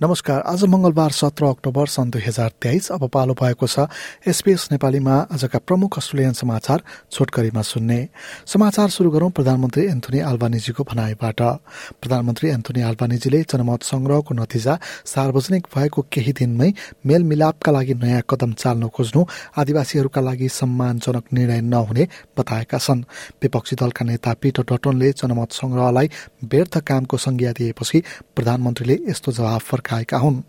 नमस्कार। आज मंगलबार सत्र अक्टोबर सन् दुई हजार तेइस। अब पालो भएको छ एसपीएस नेपालीमा आजका प्रमुख अस्ट्रेलियन समाचार छोटकरीमा सुन्ने। समाचार शुरू गरौं प्रधानमन्त्री एन्थोनी आल्बानिजीको भनाइबाट। प्रधानमन्त्री एन्थोनी आल्बानिजीले जनमत संग्रहको नतिजा सार्वजनिक भएको केही दिनमै मेलमिलापका लागि नयाँ कदम चाल्न खोज्नु आदिवासीहरूका लागि सम्मानजनक निर्णय नहुने बताएका छन्। विपक्षी दलका नेता पिटर डटनले जनमत संग्रहलाई व्यर्थ कामको संज्ञा दिएपछि प्रधानमन्त्रीले यस्तो जवाफ फर्काएका हुन्।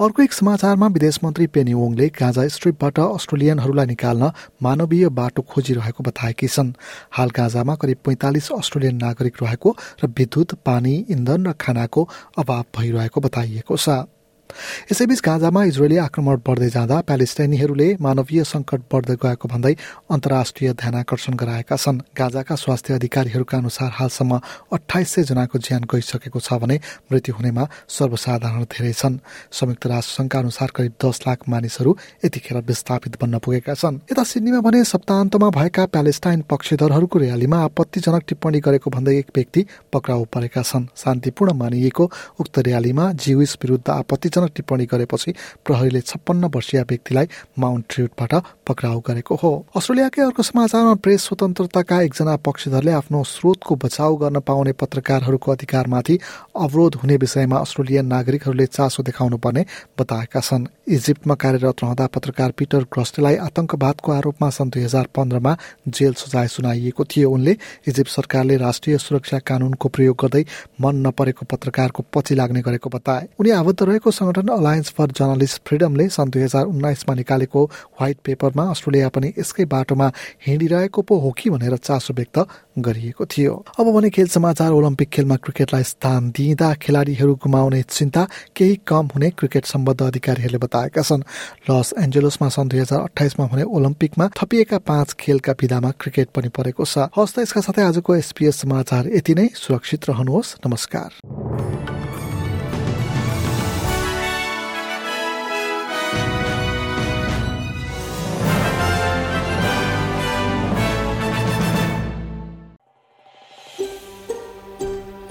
अर्को एक समाचारमा विदेश मन्त्री पेनी ओङले गाजा स्ट्रिपबाट अस्ट्रेलियनहरूलाई निकाल्न मानवीय बाटो खोजिरहेको बताएकी छन्। हाल गाजामा करिब पैंतालिस अस्ट्रेलियन नागरिक रहेको र विद्युत पानी इन्धन र खानाको अभाव भइरहेको बताइएको छ। यसैबीच गाजामा इजरायली आक्रमण बढ्दै जाँदा प्यालेस्टाइनीहरूले मानवीय संकट बढ्दै गएको भन्दै अन्तर्राष्ट्रिय ध्यानकर्षण गराएका छन्। गाजाका स्वास्थ्य अधिकारीहरूका अनुसार हालसम्म अठाइस सय जनाको ज्यान गइसकेको छ भने मृत्यु हुनेमा सर्वसाधारण धेरै छन्। संयुक्त राष्ट्र संघका अनुसार करिब दस लाख मानिसहरू यतिखेर विस्थापित बन्न पुगेका छन्। यता सिडनीमा भने सप्ताहन्तमा भएका प्यालेस्टाइन पक्षधरहरूको र्यालीमा आपत्तिजनक टिप्पणी गरेको भन्दै एक व्यक्ति पक्राउ परेका छन्। शान्तिपूर्ण मानिएको उक्त र्यालीमा जिविस विरुद्ध आपत्तिजनक आपत्तिजनक टिप्पणी गरेपछि प्रहरीले छप्पन्न वर्षीय व्यक्तिलाई माउन्ट पक्राउ गरेको हो। अस्ट्रेलियाकै अर्को समाचारमा प्रेस स्वतन्त्रताका एकजना पक्षधरले आफ्नो स्रोतको बचाउ गर्न पाउने पत्रकारहरूको अधिकारमाथि अवरोध हुने विषयमा अस्ट्रेलियन नागरिकहरूले चासो देखाउनु पर्ने बताएका छन्। इजिप्टमा कार्यरत रहँदा पत्रकार पिटर ग्रस्टेलाई आतंकवादको आरोपमा सन् दुई हजार पन्ध्रमा जेल सजाय सुनाइएको थियो। उनले इजिप्ट सरकारले राष्ट्रिय सुरक्षा कानूनको प्रयोग गर्दै मन नपरेको पत्रकारको पछि लाग्ने गरेको बताए। उनी आबद्ध रहेको संगठन अलायन्स फर जर्नलिस्ट फ्रिडमले सन् दुई हजार उन्नाइसमा निकालेको व्हाइट पेपरमा अस्ट्रेलिया पनि यसकै बाटोमा हिँडिरहेको पो हो कि भनेर चासो व्यक्त गरिएको थियो। अब भने खेल समाचार ओलम्पिक खेलमा क्रिकेटलाई स्थान दिइँदा खेलाडीहरू गुमाउने चिन्ता केही कम हुने क्रिकेट सम्बद्ध अधिकारीहरूले बताएका छन्। लस एन्जेलसमा सन् दुई हजार अठाइसमा हुने ओलम्पिकमा थपिएका पाँच खेलका विधामा क्रिकेट पनि परेको छ। हस्त यसका साथै आजको एसपीएस समाचार यति नै। सुरक्षित रहनुहोस्। नमस्कार।